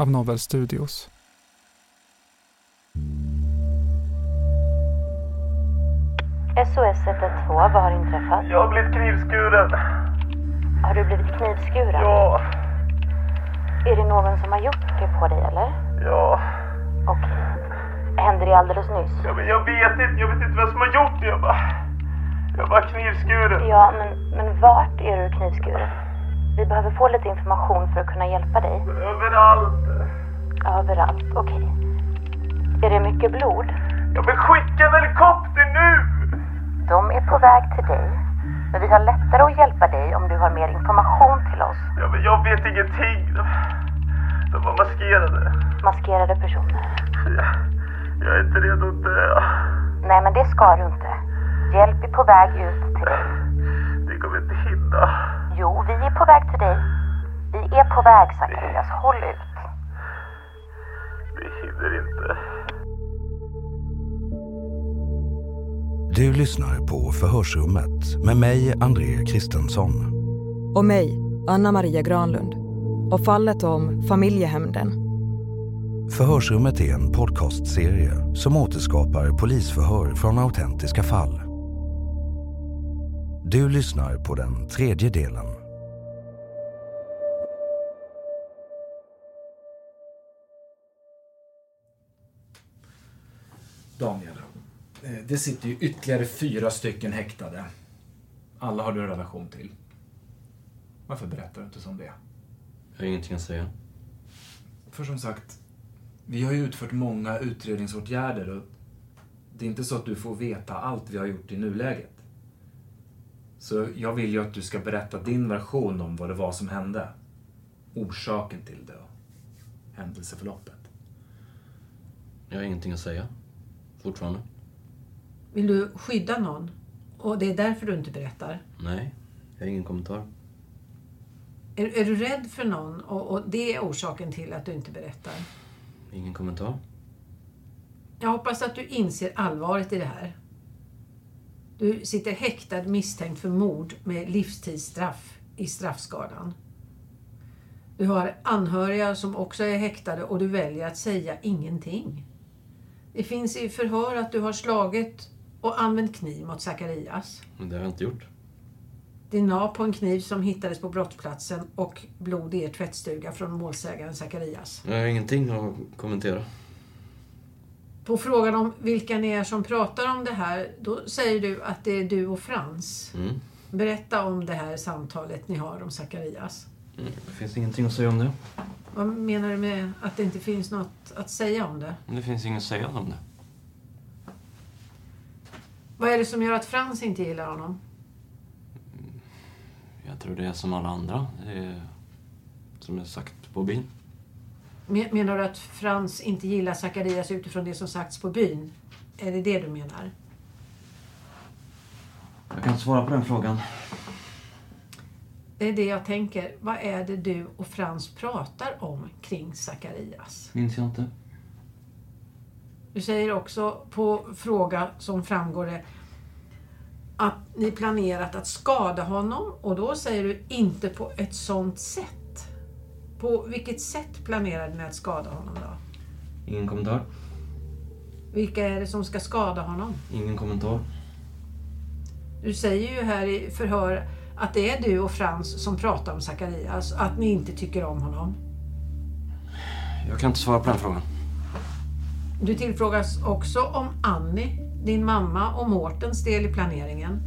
av Novel Studios. SOS 112, vad har inträffat? Jag har blivit knivskuren. Har du blivit knivskuren? Ja, Är det någon som har gjort det på dig eller? ja. Okej. Hände det alldeles nyss? ja men jag vet inte, jag vet inte vem som har gjort det. Jag bara... Jag bara knivskuren. Ja, men, men vart är du knivskuren? Vi behöver få lite information för att kunna hjälpa dig. Överallt. Överallt, okej. Är det mycket blod? Ja men skicka en helikopter nu! De är på väg till dig. Men vi har lättare att hjälpa dig om du har mer information till oss. Ja men jag vet ingenting. De, de var maskerade. Maskerade personer. Jag, jag är inte redo att dö. Nej, men det ska du inte. Hjälp är på väg ut till dig. Det kommer inte hinna. Jo, vi är på väg till dig. Vi är på väg, Zacharias. Håll ut. Vi hinner inte. Du lyssnar på Förhörsrummet med mig, André Kristensson. Och mig, Anna Maria Granlund. Och fallet om familjehämnden. Förhörsrummet är en podcastserie som återskapar polisförhör från autentiska fall. Du lyssnar på den tredje delen. Daniel, eh, det sitter ju ytterligare fyra stycken häktade. Alla har du en relation till. Varför berättar du inte som det är? Jag har ingenting att säga. För som sagt, vi har ju utfört många utredningsåtgärder och det är inte så att du får veta allt vi har gjort i nuläget. Så jag vill ju att du ska berätta din version om vad det var som hände. Orsaken till det och händelseförloppet. Jag har ingenting att säga. Fortfarande. Vill du skydda någon? Och det är därför du inte berättar? Nej, jag har ingen kommentar. Är, är du rädd för någon och, och det är orsaken till att du inte berättar? Ingen kommentar. Jag hoppas att du inser allvaret i det här. Du sitter häktad misstänkt för mord med livstidsstraff i straffskalan. Du har anhöriga som också är häktade och du väljer att säga ingenting. Det finns i förhör att du har slagit och använt kniv mot Zacharias. Men det har jag inte gjort. DNA på en kniv som hittades på brottsplatsen och blod i er tvättstuga från målsägaren Zacharias. Jag har ingenting att kommentera. På frågan om vilka ni är som pratar om det här, då säger du att det är du och Frans. Mm. Berätta om det här samtalet ni har om Zacharias. Mm. Det finns ingenting att säga om det. Vad menar du med att det inte finns något att säga om det? Det finns inget att säga om det. Vad är det som gör att Frans inte gillar honom? Jag tror det är som alla andra. Det är som jag sagt på byn. Men- Menar du att Frans inte gillar Zacharias utifrån det som sagts på byn? Är det det du menar? Jag kan inte svara på den frågan. Det är det jag tänker. Vad är det du och Frans pratar om kring Zacharias? Minns jag inte. Du säger också på fråga som framgår det att ni planerat att skada honom och då säger du inte på ett sånt sätt. På vilket sätt planerade ni att skada honom då? Ingen kommentar. Vilka är det som ska skada honom? Ingen kommentar. Du säger ju här i förhör att det är du och Frans som pratar om Zacharias, att ni inte tycker om honom. Jag kan inte svara på den frågan. Du tillfrågas också om Annie, din mamma och Mårtens del i planeringen.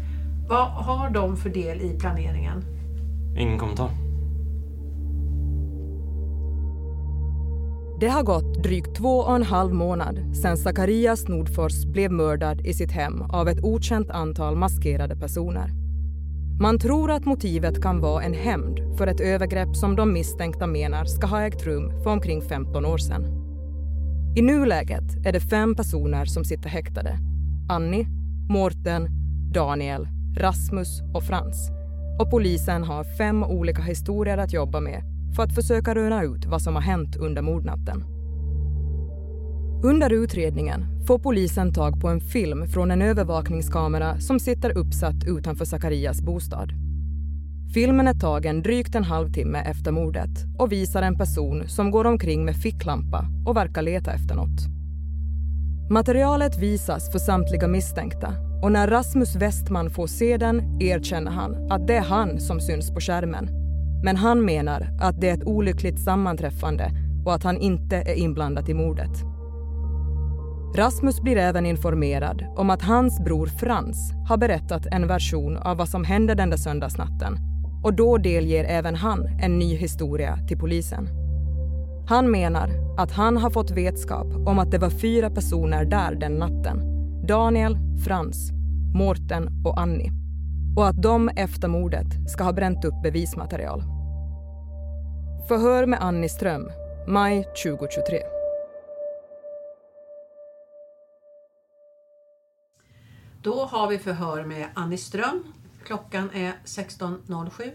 Vad har de för del i planeringen? Ingen kommentar. Det har gått drygt två och en halv månad sedan Zacharias Nordfors blev mördad i sitt hem av ett okänt antal maskerade personer. Man tror att motivet kan vara en hämnd för ett övergrepp som de misstänkta menar ska ha ägt rum för omkring 15 år sedan. I nuläget är det fem personer som sitter häktade. Annie, Mårten, Daniel, Rasmus och Frans. Och polisen har fem olika historier att jobba med för att försöka röna ut vad som har hänt under mordnatten. Under utredningen får polisen tag på en film från en övervakningskamera som sitter uppsatt utanför Zacharias bostad. Filmen är tagen drygt en halvtimme efter mordet och visar en person som går omkring med ficklampa och verkar leta efter något. Materialet visas för samtliga misstänkta och när Rasmus Westman får se den erkänner han att det är han som syns på skärmen. Men han menar att det är ett olyckligt sammanträffande och att han inte är inblandad i mordet. Rasmus blir även informerad om att hans bror Frans har berättat en version av vad som hände den där söndagsnatten och då delger även han en ny historia till polisen. Han menar att han har fått vetskap om att det var fyra personer där den natten. Daniel, Frans, Mårten och Annie. Och att de efter mordet ska ha bränt upp bevismaterial. Förhör med Annie Ström, maj 2023. Då har vi förhör med Annie Ström. Klockan är 16.07.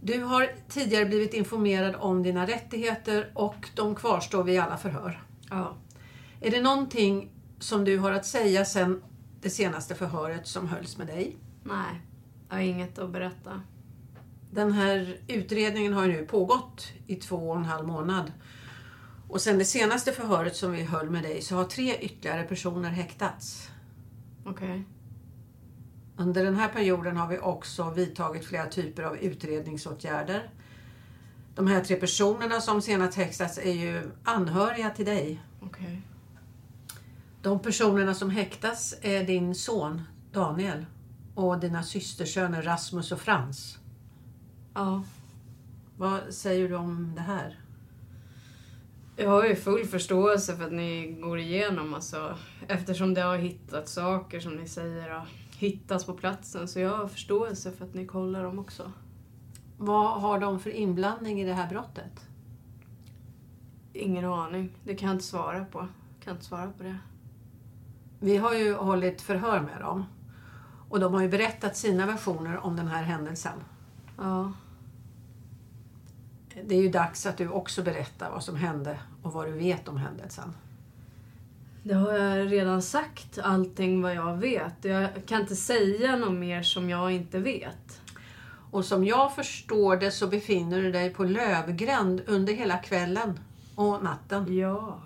Du har tidigare blivit informerad om dina rättigheter och de kvarstår vid alla förhör. Ja. Är det någonting som du har att säga sen det senaste förhöret som hölls med dig? Nej, jag har inget att berätta. Den här utredningen har nu pågått i två och en halv månad. Och sen det senaste förhöret som vi höll med dig så har tre ytterligare personer häktats. Okej. Okay. Under den här perioden har vi också vidtagit flera typer av utredningsåtgärder. De här tre personerna som senast häktats är ju anhöriga till dig. Okay. De personerna som häktas är din son Daniel och dina systersöner Rasmus och Frans. Ja. Vad säger du om det här? Jag har ju full förståelse för att ni går igenom alltså, eftersom det har hittat saker som ni säger har hittats på platsen. Så jag har förståelse för att ni kollar dem också. Vad har de för inblandning i det här brottet? Ingen aning. Det kan jag inte svara på. Jag kan inte svara på det. Vi har ju hållit förhör med dem. Och de har ju berättat sina versioner om den här händelsen. Ja. Det är ju dags att du också berättar vad som hände och vad du vet om händelsen. Det har jag redan sagt, allting vad jag vet. Jag kan inte säga något mer som jag inte vet. Och som jag förstår det så befinner du dig på Lövgränd under hela kvällen och natten. Ja.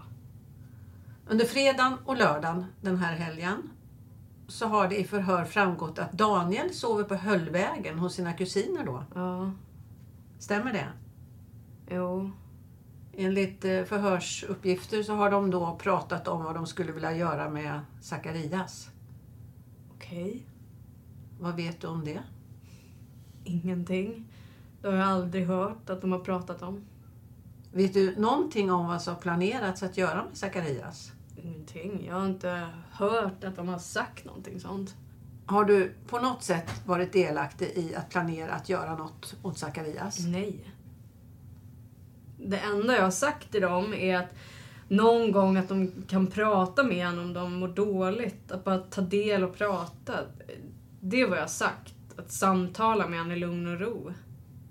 Under fredagen och lördagen den här helgen så har det i förhör framgått att Daniel sover på Höllvägen hos sina kusiner då. Ja. Stämmer det? Jo. Enligt eh, förhörsuppgifter så har de då pratat om vad de skulle vilja göra med Zacharias. Okej. Okay. Vad vet du om det? Ingenting. Det har jag aldrig hört att de har pratat om. Vet du någonting om vad som planerats att göra med Zacharias? Ingenting. Jag har inte hört att de har sagt någonting sånt. Har du på något sätt varit delaktig i att planera att göra något åt Zacharias? Nej. Det enda jag har sagt till dem är att någon gång att de kan prata med honom om de mår dåligt. Att bara ta del och prata. Det är vad jag har sagt. Att samtala med honom i lugn och ro.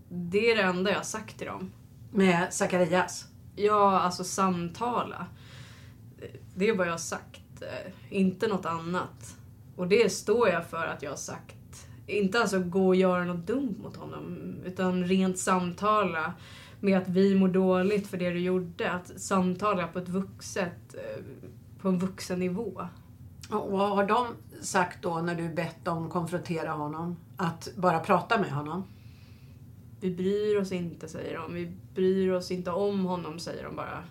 Det är det enda jag har sagt till dem. Med Zacharias? Ja, alltså samtala. Det är vad jag har sagt. eh, Inte något annat. Och det står jag för att jag har sagt. Inte alltså gå och göra något dumt mot honom. Utan rent samtala med att vi mår dåligt för det du gjorde. Att samtala på ett vuxet, eh, på en vuxen nivå. Och vad har de sagt då när du bett dem konfrontera honom? Att bara prata med honom? Vi bryr oss inte, säger de. Vi bryr oss inte om honom, säger de bara.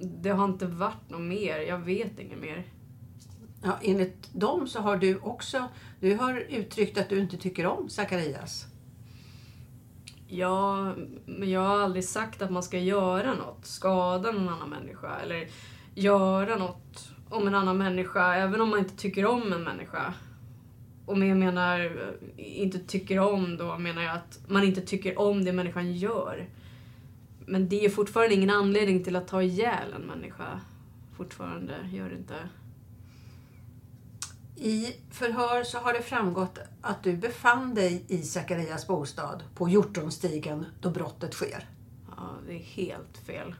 Det har inte varit något mer. Jag vet inget mer. Ja, enligt dem så har du också du har uttryckt att du inte tycker om Zacharias. Ja, men jag har aldrig sagt att man ska göra något. Skada någon annan människa. Eller göra något om en annan människa. Även om man inte tycker om en människa. Och jag menar, inte tycker om då menar jag att man inte tycker om det människan gör. Men det är fortfarande ingen anledning till att ta ihjäl en människa. Fortfarande, gör det inte. I förhör så har det framgått att du befann dig i Zacharias bostad på Hjortonstigen då brottet sker. Ja, det är helt fel.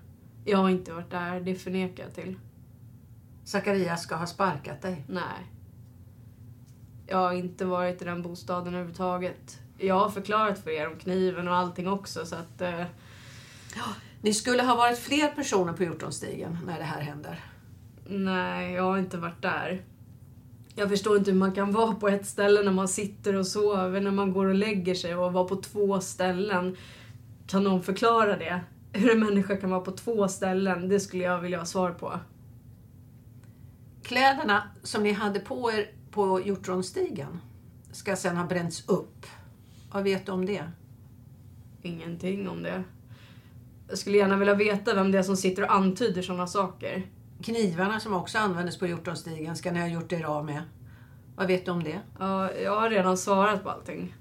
Jag har inte varit där, det förnekar jag till. Zacharias ska ha sparkat dig. Nej. Jag har inte varit i den bostaden överhuvudtaget. Jag har förklarat för er om kniven och allting också så att... Eh, Ni skulle ha varit fler personer på Hjortonstigen när det här händer. nej, jag har inte varit där. Jag förstår inte hur man kan vara på ett ställe när man sitter och sover, när man går och lägger sig och vara på två ställen. Kan någon förklara det? Hur en människa kan vara på två ställen, det skulle jag vilja ha svar på. Kläderna som ni hade på er på Hjortronstigen ska sen ha bränts upp. Vad vet du om det? Ingenting om det. Jag skulle gärna vilja veta vem det är som sitter och antyder sådana saker. Knivarna som också användes på Hjortonstigen ska ni ha gjort er av med. Vad vet du om det? Ja, jag har redan svarat på allting.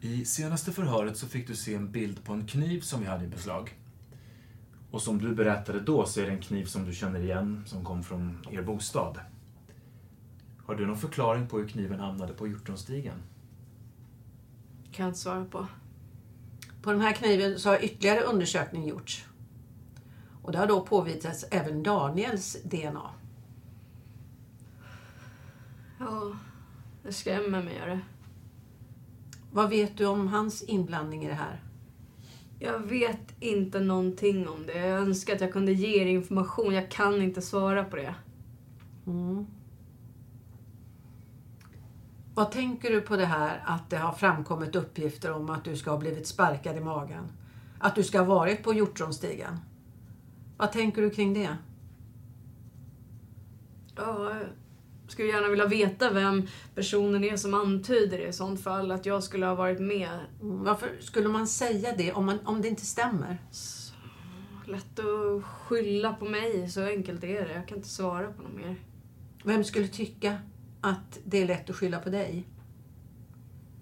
I senaste förhöret så fick du se en bild på en kniv som vi hade i beslag. Och som du berättade då så är det en kniv som du känner igen som kom från er bostad. Har du någon förklaring på hur kniven hamnade på Hjortonstigen? Kan jag inte svara på. På den här kniven så har ytterligare undersökning gjorts. Och det har då påvisats även Daniels DNA. Ja, det skrämmer mig. Det. Vad vet du om hans inblandning i det här? Jag vet inte någonting om det. Jag önskar att jag kunde ge er information. Jag kan inte svara på det. Mm. Vad tänker du på det här att det har framkommit uppgifter om att du ska ha blivit sparkad i magen? Att du ska ha varit på Hjortronstigen? Vad tänker du kring det? Ja, jag skulle gärna vilja veta vem personen är som antyder det i sånt fall. Att jag skulle ha varit med. Varför skulle man säga det om, man, om det inte stämmer? Lätt att skylla på mig. Så enkelt är det. Jag kan inte svara på något mer. Vem skulle tycka att det är lätt att skylla på dig?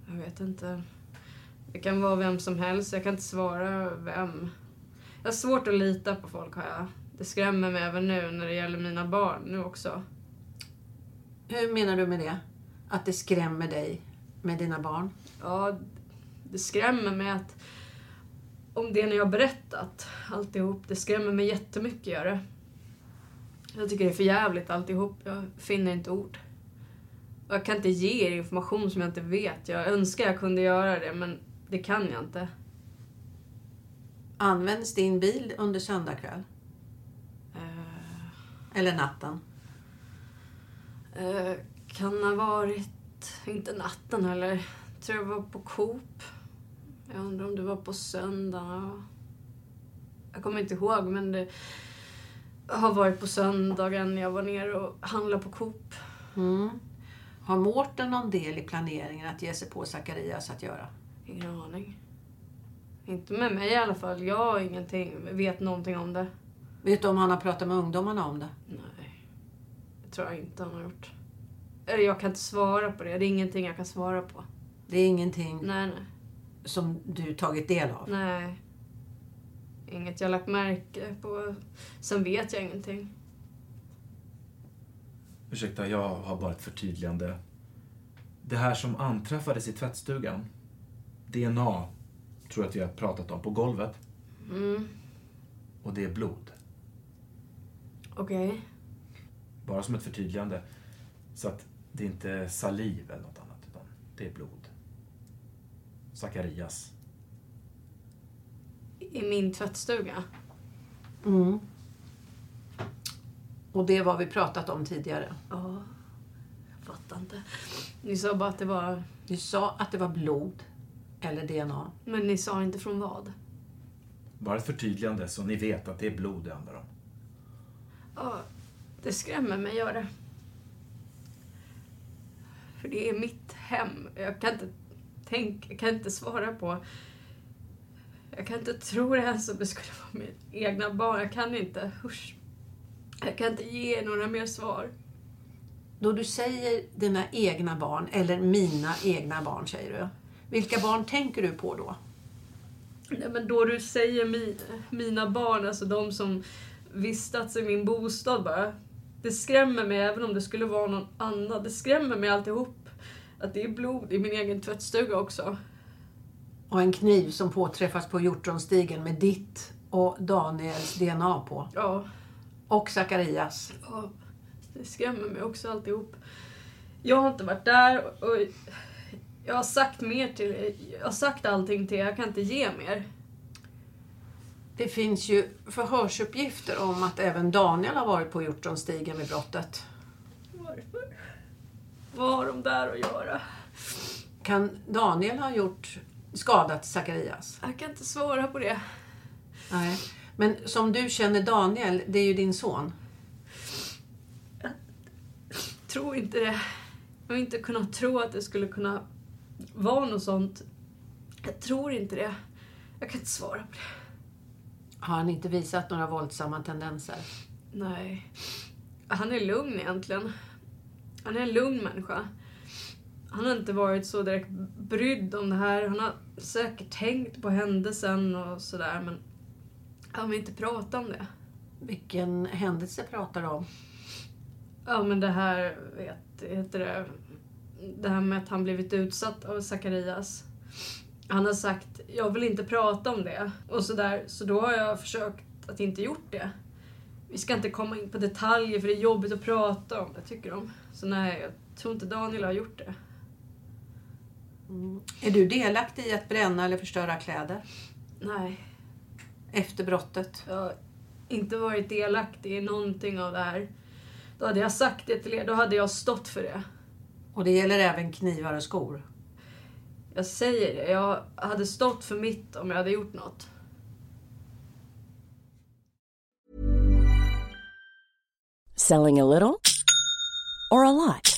Jag vet inte. Det kan vara vem som helst. Jag kan inte svara vem. Jag har svårt att lita på folk har jag. Det skrämmer mig även nu när det gäller mina barn nu också. Hur menar du med det? Att det skrämmer dig med dina barn? Ja, det skrämmer mig att om det ni har berättat, alltihop, det skrämmer mig jättemycket gör det. Jag tycker det är för jävligt alltihop. Jag finner inte ord. Jag kan inte ge er information som jag inte vet. Jag önskar jag kunde göra det, men det kan jag inte. Används din bil under söndag kväll? Eller natten? Eh, kan ha varit, inte natten heller. Tror jag var på Coop. Jag undrar om det var på söndagen. Jag kommer inte ihåg, men det har varit på söndagen jag var nere och handlade på Coop. Mm. Har Mårten någon del i planeringen att ge sig på Zacharias att göra? Ingen aning. Inte med mig i alla fall. Jag har ingenting, vet någonting om det. Vet du om han har pratat med ungdomarna om det? Nej. Det tror jag inte han har gjort. Eller jag kan inte svara på det. Det är ingenting jag kan svara på. Det är ingenting Nej, nej. som du tagit del av? Nej. Inget jag lagt märke på. Sen vet jag ingenting. Ursäkta, jag har bara ett förtydligande. Det här som anträffades i tvättstugan, DNA, tror jag att vi har pratat om, på golvet. Mm, Och det är blod. okej. Bara som ett förtydligande. Så att det inte är saliv eller något annat, utan det är blod. Zacharias. I min tvättstuga. Mm. Och det var vi pratat om tidigare. Ja, jag fattar inte. Ni sa bara att det var... Du sa att det var blod eller DNA. Men ni sa inte från vad? Bara ett förtydligande så ni vet att det är blod det handlar om. Ja, det skrämmer mig, gör det. För det är mitt hem. Jag kan inte tänka, jag kan inte svara på... Jag kan inte tro det här som det skulle vara mitt egna barn. Jag kan inte. Usch. Jag kan inte ge några mer svar. Då du säger dina egna barn, eller mina egna barn säger du. Vilka barn tänker du på då? Nej, men då du säger mi, mina barn, alltså de som vistats i min bostad bara. Det skrämmer mig även om det skulle vara någon annan. Det skrämmer mig alltihop. Att det är blod i min egen tvättstuga också. Och en kniv som påträffas på hjortronstigen med ditt och Daniels DNA på. Ja. Och Zacharias. Ja, det skrämmer mig också alltihop. Jag har inte varit där och jag har sagt mer till Jag har sagt allting till er. Jag kan inte ge mer. Det finns ju förhörsuppgifter om att även Daniel har varit på hjortronstigen vid brottet. Varför? Vad har de där att göra? Kan Daniel ha gjort skadat Zacharias? Jag kan inte svara på det. Nej. Men som du känner Daniel, det är ju din son. tror inte det. Jag har inte kunnat tro att det skulle kunna vara något sånt. Jag tror inte det. Jag kan inte svara på det. Har han inte visat några våldsamma tendenser? Nej. Han är lugn egentligen. Han är en lugn människa. Han har inte varit så direkt brydd om det här. Han har säkert tänkt på händelsen och sådär men han vill inte prata om det. Vilken händelse pratar du om? Ja men det här, vet, heter det, det här med att han blivit utsatt av Zacharias. Han har sagt, jag vill inte prata om det. Och sådär, så då har jag försökt att inte gjort det. Vi ska inte komma in på detaljer för det är jobbigt att prata om det, tycker de. Så nej, jag tror inte Daniel har gjort det. Mm. Är du delaktig i att bränna eller förstöra kläder? Nej. Efter brottet? Jag har inte varit delaktig i någonting av det här. Då hade jag sagt det till er, då hade jag stått för det. Och det gäller även knivar och skor? Jag säger det, jag hade stått för mitt om jag hade gjort något. Selling a little or a lot?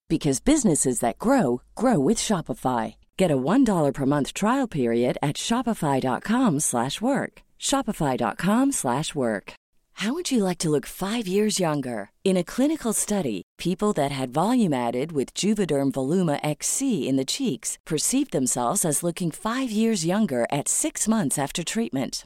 because businesses that grow grow with Shopify. Get a $1 per month trial period at Shopify.com slash work. Shopify.com slash work. How would you like to look 5 years younger? In a clinical study, people that had volume added with Juvederm Voluma XC in the cheeks perceived themselves as looking 5 years younger at 6 months after treatment.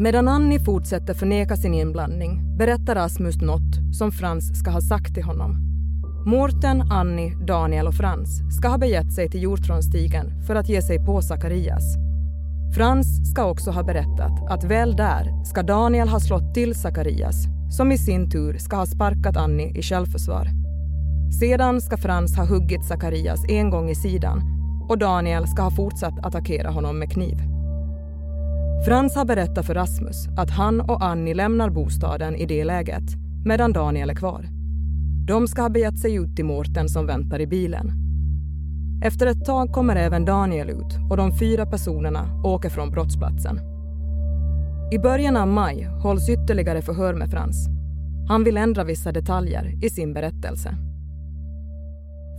Medan Annie fortsätter förneka sin inblandning berättar Rasmus något som Frans ska ha sagt till honom. Mårten, Annie, Daniel och Frans ska ha begett sig till Hjortronstigen för att ge sig på Sakarias. Frans ska också ha berättat att väl där ska Daniel ha slått till Sakarias som i sin tur ska ha sparkat Annie i självförsvar. Sedan ska Frans ha huggit Sakarias en gång i sidan och Daniel ska ha fortsatt attackera honom med kniv. Frans har berättat för Rasmus att han och Annie lämnar bostaden i det läget medan Daniel är kvar. De ska ha begett sig ut till Mårten som väntar i bilen. Efter ett tag kommer även Daniel ut och de fyra personerna åker från brottsplatsen. I början av maj hålls ytterligare förhör med Frans. Han vill ändra vissa detaljer i sin berättelse.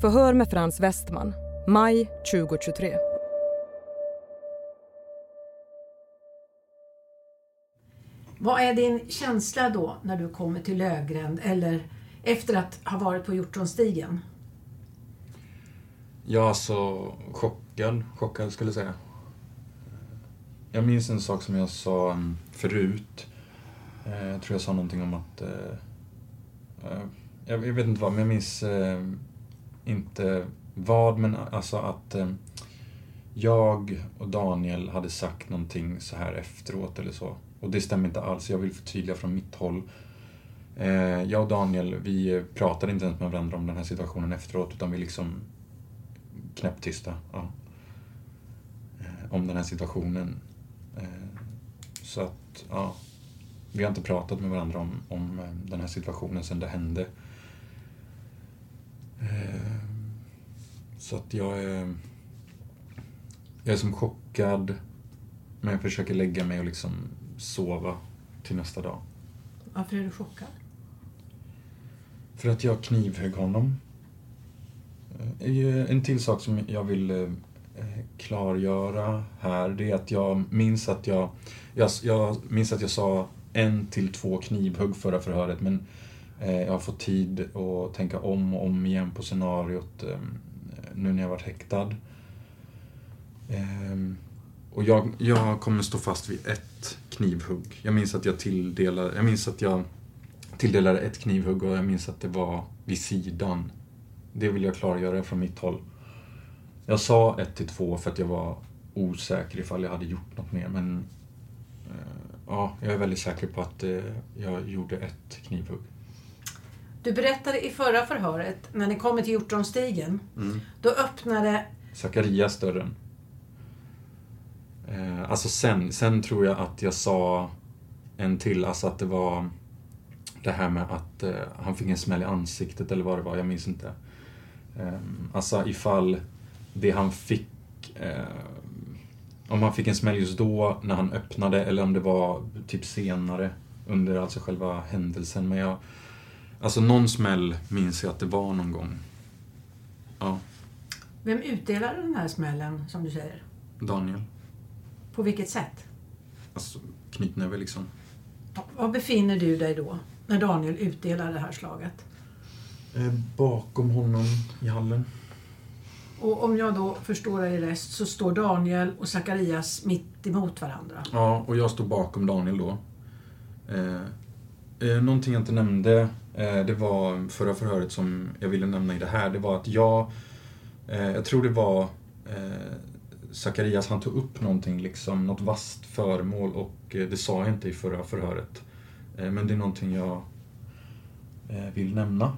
Förhör med Frans Westman, maj 2023. Vad är din känsla då när du kommer till Lögränd eller efter att ha varit på Hjortronstigen? Ja, alltså chockad. Chockad skulle jag säga. Jag minns en sak som jag sa mm, förut. Eh, jag tror jag sa någonting om att... Eh, eh, jag vet inte vad, men jag minns inte vad, men alltså att jag och Daniel hade sagt någonting så här efteråt eller så. Och det stämmer inte alls, jag vill förtydliga från mitt håll. Eh, Jag och Daniel, vi pratade inte ens med varandra om den här situationen efteråt, utan vi liksom knäpptysta. Ja. Eh, Om den här situationen. Eh, Så att, ja. Vi har inte pratat med varandra om, om eh, den här situationen sedan det hände. Eh, så att jag är... Jag är som chockad, men jag försöker lägga mig och liksom sova till nästa dag. Varför är du chockad? För att jag knivhögg honom. Eh, En till sak som jag vill eh, klargöra här, det är att jag minns att jag, jag, jag minns att jag sa en till två knivhugg förra förhöret, men eh, jag har fått tid att tänka om och om igen på scenariot eh, nu när jag varit häktad. Och jag, jag kommer stå fast vid ett knivhugg. Jag minns att jag tilldelade, jag minns att jag tilldelade ett knivhugg och jag minns att det var vid sidan. Det vill jag klargöra från mitt håll. Jag sa ett till två för att jag var osäker ifall jag hade gjort något mer men eh, ja, jag är väldigt säker på att eh, jag gjorde ett knivhugg. Du berättade i förra förhöret, när ni kommer till Hjortronstigen, Mm. då öppnade... Zacharias dörren. Eh, alltså sen, sen tror jag att jag sa en till, alltså att det var det här med att eh, han fick en smäll i ansiktet eller vad det var, jag minns inte. Eh, alltså ifall det han fick, eh, om han fick en smäll just då när han öppnade eller om det var typ senare under alltså själva händelsen. Men jag, Alltså någon smäll minns jag att det var någon gång. Ja, Vem utdelade den här smällen, som du säger? Daniel. På vilket sätt? Alltså knytnäve liksom. Var befinner du dig då, när Daniel utdelar det här slaget? Eh, bakom honom i hallen. Och om jag då förstår dig rätt så står Daniel och Zacharias mitt emot varandra. Ja, och jag stod bakom Daniel då. Eh, eh, någonting jag inte nämnde, eh, det var förra förhöret som jag ville nämna i det här, det var att jag, eh, jag tror det var eh, Zacharias, han tog upp någonting, liksom, något vasst föremål och eh, det sa jag inte i förra förhöret. Eh, men det är någonting jag eh, vill nämna.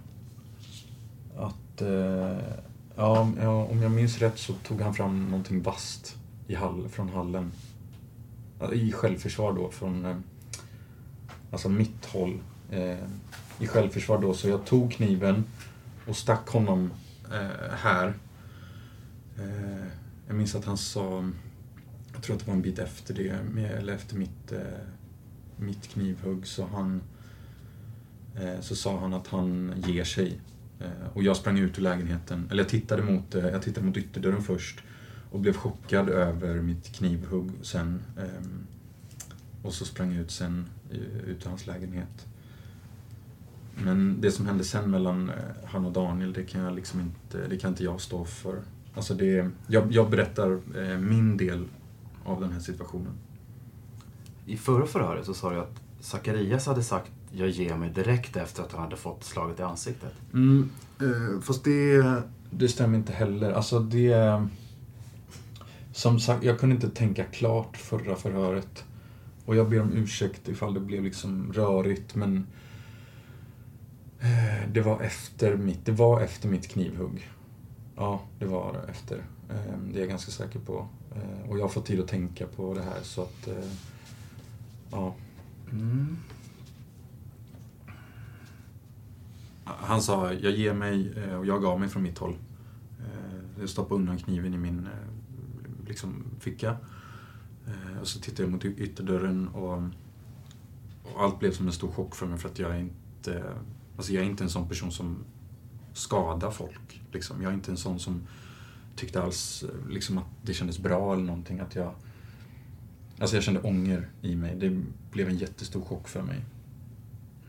Att, ja, om jag minns rätt så tog han fram någonting vasst i hall, från hallen. I självförsvar då, från alltså mitt håll. I självförsvar då, så jag tog kniven och stack honom här. Jag minns att han sa, jag tror att det var en bit efter det, eller efter mitt, eh, mitt knivhugg, så han eh, så sa han att han ger sig. Eh, och jag sprang ut ur lägenheten, eller jag tittade mot, jag tittade mot ytterdörren först och blev chockad över mitt knivhugg sen. och så sprang jag ut sen ut ur hans lägenhet. Men det som hände sen mellan han och Daniel, det kan jag liksom inte, det kan inte jag stå för. Alltså det, jag, jag berättar eh, min del av den här situationen. I förra förhöret så sa du att Zacharias hade sagt jag ger mig direkt efter att han hade fått slaget i ansiktet. Mm, eh, fast det, det stämmer inte heller. Alltså det... Som sagt, jag kunde inte tänka klart förra förhöret. Och jag ber om ursäkt ifall det blev liksom rörigt, men... eh, Det var efter mitt, det var efter mitt knivhugg. Ja, det var efter. Ehm, det är jag ganska säker på. Ehm, och jag har fått tid att tänka på det här, så att... Eh, ja. Mm. Han sa, jag ger mig eh, och jag gav mig från mitt håll. Ehm, jag stoppade undan kniven i min eh, liksom, ficka. Och så tittade jag mot ytterdörren och, och allt blev som en stor chock för mig för att jag är inte, alltså jag är inte en sån person som skadar folk. Liksom. Jag är inte en sån som tyckte alls eh, liksom, att det kändes bra eller någonting. Att jag, alltså jag kände ånger i mig. Det blev en jättestor chock för mig.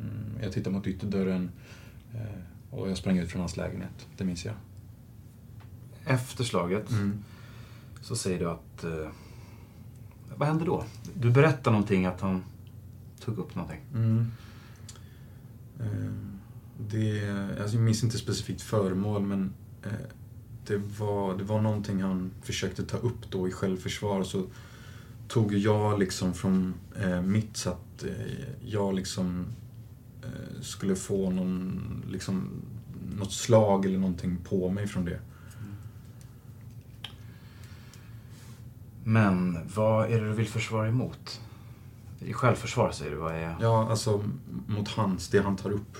Mm, jag tittade mot ytterdörren eh, och jag sprang ut från hans lägenhet. Det minns jag. Efter slaget Mm. så säger du att... Eh, vad hände då? Du berättar någonting att han tog upp någonting. Mm. Det, alltså jag minns inte specifikt föremål men eh, det var, det var någonting han försökte ta upp då i självförsvar. Så tog jag liksom från eh, mitt så att eh, jag liksom eh, skulle få någon, liksom, något slag eller någonting på mig från det. Men vad är det du vill försvara emot? I självförsvar säger du, vad är... Ja, alltså mot hans, det han tar upp.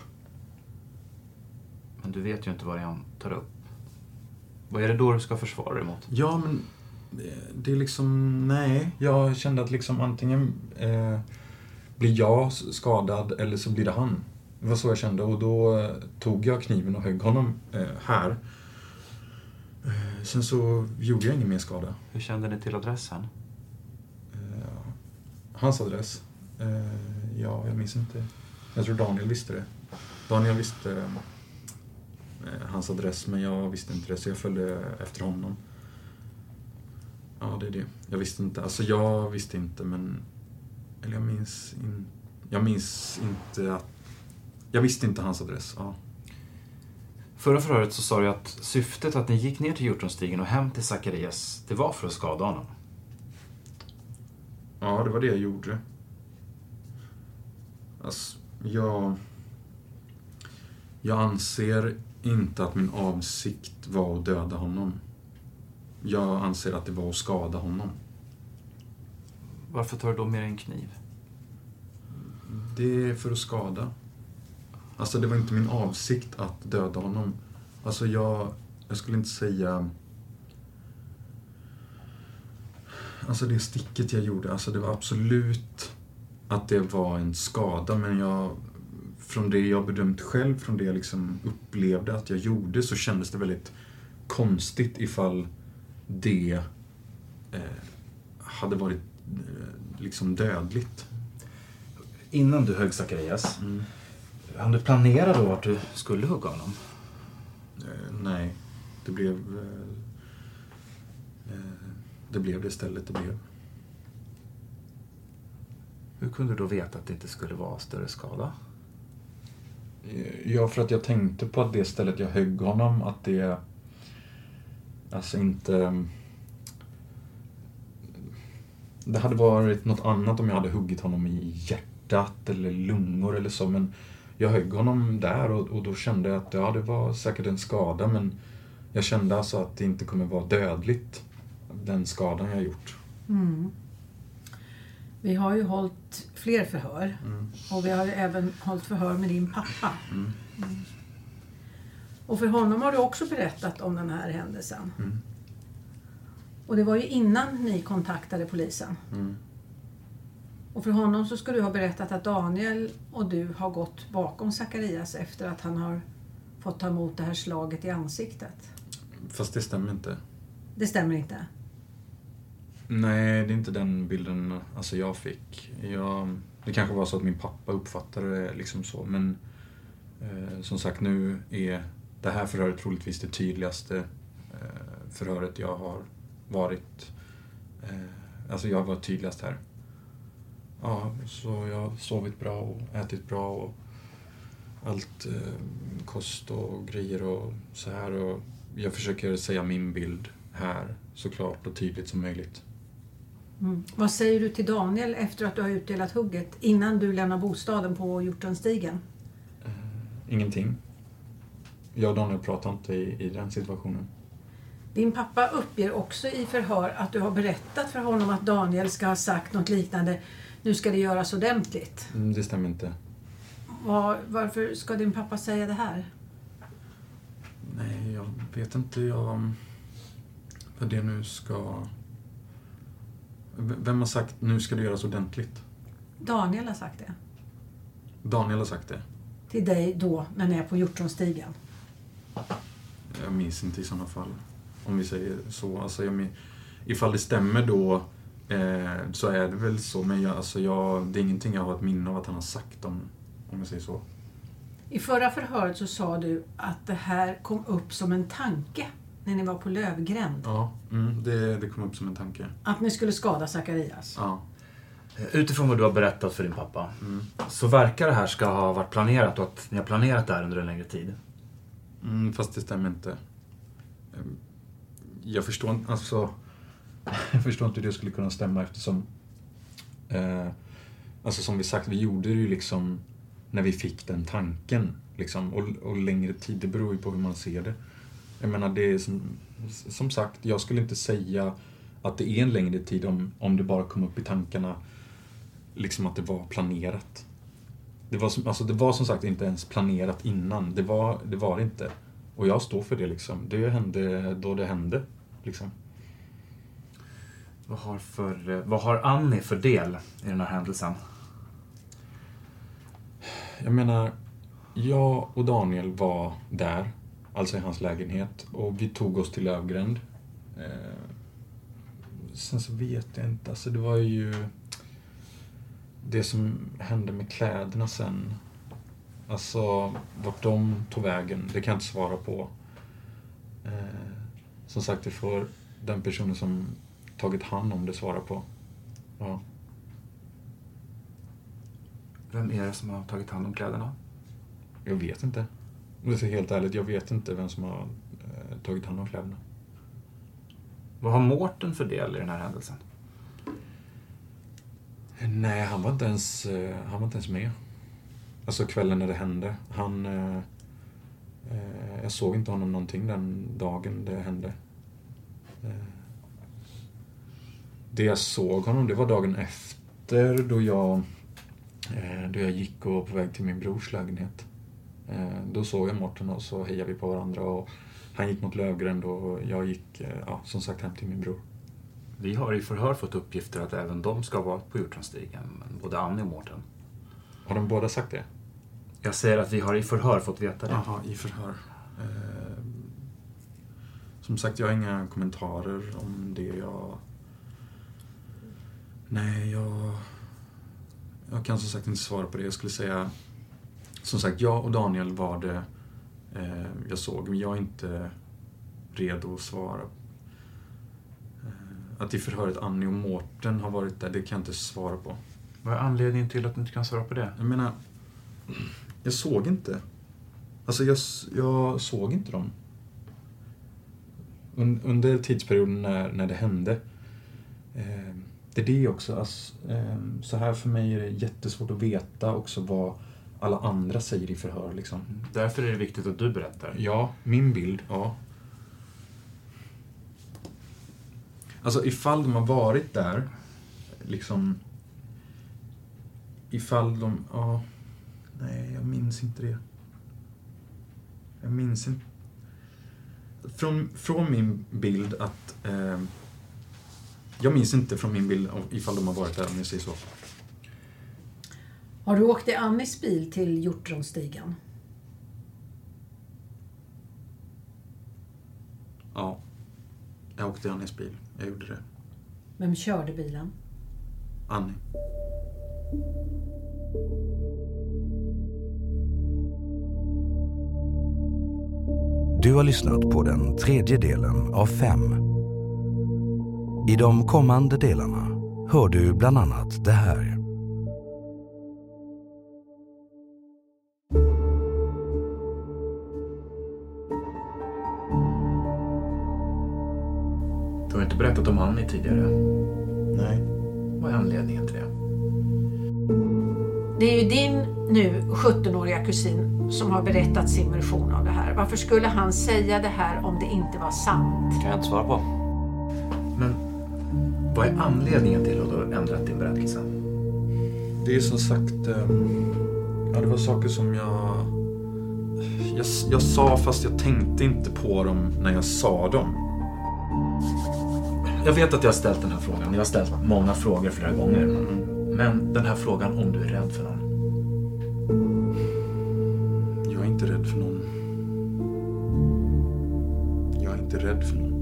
Men du vet ju inte vad det är han tar upp. Vad är det då du ska försvara dig emot? Ja, men det, det är liksom, nej. Jag kände att liksom antingen eh, blir jag skadad eller så blir det han. Det var så jag kände och då eh, tog jag kniven och högg honom eh, här. Eh, sen så gjorde jag ingen mer skada. Hur kände ni till adressen? Eh, hans adress? Eh, ja, jag minns inte. Jag tror Daniel visste det. Daniel visste eh, hans adress, men jag visste inte det, så jag följde efter honom. Ja, det är det. Jag visste inte. Alltså, jag visste inte, men... Eller jag minns inte... Jag minns inte att... Jag visste inte hans adress, ja. Förra förhöret så sa du att syftet att ni gick ner till Hjortonstigen och hem till Zacharias, det var för att skada honom. Ja, det var det jag gjorde. Alltså, jag... Jag anser inte att min avsikt var att döda honom. Jag anser att det var att skada honom. Varför tar du då med en kniv? Det är för att skada. Alltså, det var inte min avsikt att döda honom. Alltså, jag... Jag skulle inte säga... Alltså, det sticket jag gjorde, alltså det var absolut att det var en skada, men jag från det jag bedömt själv, från det jag liksom upplevde att jag gjorde, så kändes det väldigt konstigt ifall det eh, hade varit eh, liksom dödligt. Innan du högg Zacharias, mm. hann du planera då vart du skulle hugga honom? Eh, nej, det blev... Eh, eh, det blev det stället det blev. Hur kunde du då veta att det inte skulle vara större skada? Ja, för att jag tänkte på att det stället jag högg honom, att det... Alltså inte... Mm, det hade varit något annat om jag hade huggit honom i hjärtat eller lungor eller så, men jag högg honom där och, och då kände jag att ja, det var säkert en skada, men jag kände alltså att det inte kommer vara dödligt, den skadan jag gjort. Mm. Vi har ju hållit fler förhör Mm. och vi har ju även hållit förhör med din pappa. Mm. Och för honom har du också berättat om den här händelsen. Mm. Och det var ju innan ni kontaktade polisen. Mm. Och för honom så ska du ha berättat att Daniel och du har gått bakom Zacharias efter att han har fått ta emot det här slaget i ansiktet. Fast det stämmer inte. Det stämmer inte? Nej, det är inte den bilden alltså, jag fick. Jag, det kanske var så att min pappa uppfattade det liksom så, men eh, som sagt nu är det här förhöret troligtvis det tydligaste eh, förhöret jag har varit. Eh, alltså jag har varit tydligast här. Ja, så jag har sovit bra och ätit bra och allt eh, kost och grejer och så här. Och jag försöker säga min bild här så klart och tydligt som möjligt. Mm. Vad säger du till Daniel efter att du har utdelat hugget innan du lämnar bostaden på Hjortronstigen? Ingenting. Jag och Daniel pratar inte i, i den situationen. Din pappa uppger också i förhör att du har berättat för honom att Daniel ska ha sagt något liknande nu ska det göras ordentligt. Mm, det stämmer inte. Var, varför ska din pappa säga det här? Nej, jag vet inte jag, vad det nu ska... Vem har sagt nu ska det göras ordentligt? Daniel har sagt det. Daniel har sagt det. Till dig då, när ni är på Hjortronstigen. Jag minns inte i sådana fall. Om vi säger så. Alltså, jag, min- ifall det stämmer då eh, så är det väl så. Men jag, alltså, jag, det är ingenting jag har ett minne av att han har sagt om, om jag säger så. I förra förhöret så sa du att det här kom upp som en tanke när ni var på Lövgränd. Ja, mm, det, det kom upp som en tanke. Att ni skulle skada Zacharias. Ja. Utifrån vad du har berättat för din pappa så verkar det här ska ha varit planerat och att ni har planerat det här under en längre tid. Mm, fast det stämmer inte. Ehm, Jag förstår inte, alltså... Jag förstår inte hur det skulle kunna stämma eftersom... Eh, alltså som vi sagt, vi gjorde det ju liksom när vi fick den tanken. Liksom, och, och längre tid, det beror ju på hur man ser det. Jag menar, det är som, som sagt, jag skulle inte säga att det är en längre tid om, om det bara kom upp i tankarna liksom att det var planerat. Det var, som, alltså det var som sagt inte ens planerat innan. Det var det var inte. Och jag står för det liksom. Det hände då det hände. Liksom. Vad har, för, vad har Annie för del i den här händelsen? Jag menar, jag och Daniel var där, alltså i hans lägenhet, och vi tog oss till Lövgränd. Eh, sen så vet jag inte, alltså det var ju det som hände med kläderna sen. Alltså, vart de tog vägen, det kan jag inte svara på. Eh, som sagt, det får den personen som tagit hand om det svara på. Ja. Vem är det som har tagit hand om kläderna? Jag vet inte. Ska vara helt ärligt, jag vet inte vem som har eh, tagit hand om kläderna. Vad har Mårten för del i den här händelsen? Nej, han var inte ens, eh, han var inte ens med. Alltså kvällen när det hände. Han... Eh, eh, jag såg inte honom någonting den dagen det hände. Eh, det jag såg honom, det var dagen efter då jag, eh, då jag gick och var på väg till min brors lägenhet. Eh, då såg jag Mårten och så hejade vi på varandra och han gick mot Lövgränd och jag gick, eh, ja, som sagt, hem till min bror. Vi har i förhör fått uppgifter att även de ska ha varit på Hjortronstigen, men både Annie och Mårten. Har de båda sagt det? Jag säger att vi har i förhör fått veta det. Jaha, i förhör. Eh, som sagt, jag har inga kommentarer om det. Jag... Nej, jag... Jag kan som sagt inte svara på det. Jag skulle säga... Som sagt, jag och Daniel var det eh, jag såg, men jag är inte redo att svara. Eh, att i förhöret Annie och Mårten har varit där, det kan jag inte svara på. Vad är anledningen till att du inte kan svara på det? Jag menar, jag såg inte. Alltså jag, jag såg inte dem. Un, under tidsperioden när, när det hände. Eh, det är det också. Alltså, eh, så här för mig är det jättesvårt att veta också vad alla andra säger i förhör. Liksom. Därför är det viktigt att du berättar. Ja, min bild, ja. Alltså ifall de har varit där, liksom... Ifall de, ja... Nej, jag minns inte det. Jag minns inte. Från, från min bild att... Eh, jag minns inte från min bild ifall de har varit där, om jag säger så. Har du åkt i Annis bil till Hjortronstigen? Ja. Jag åkte i Annis bil. Jag gjorde det. Vem körde bilen? Annie. Du har lyssnat på den tredje delen av fem. I de kommande delarna hör du bland annat det här. Annie tidigare. Nej. Vad är anledningen till det? Det är ju din nu 17-åriga kusin som har berättat sin version av det här. Varför skulle han säga det här om det inte var sant? kan jag inte svara på. Men vad är anledningen till att du har ändrat din berättelse? Det är som sagt... eh, Ja, det var saker som jag... Jag, jag sa fast jag tänkte inte på dem när jag sa dem. Jag vet att jag har ställt den här frågan. Jag har ställt många frågor flera gånger. Men den här frågan om du är rädd för någon. Jag är inte rädd för någon. Jag är inte rädd för någon.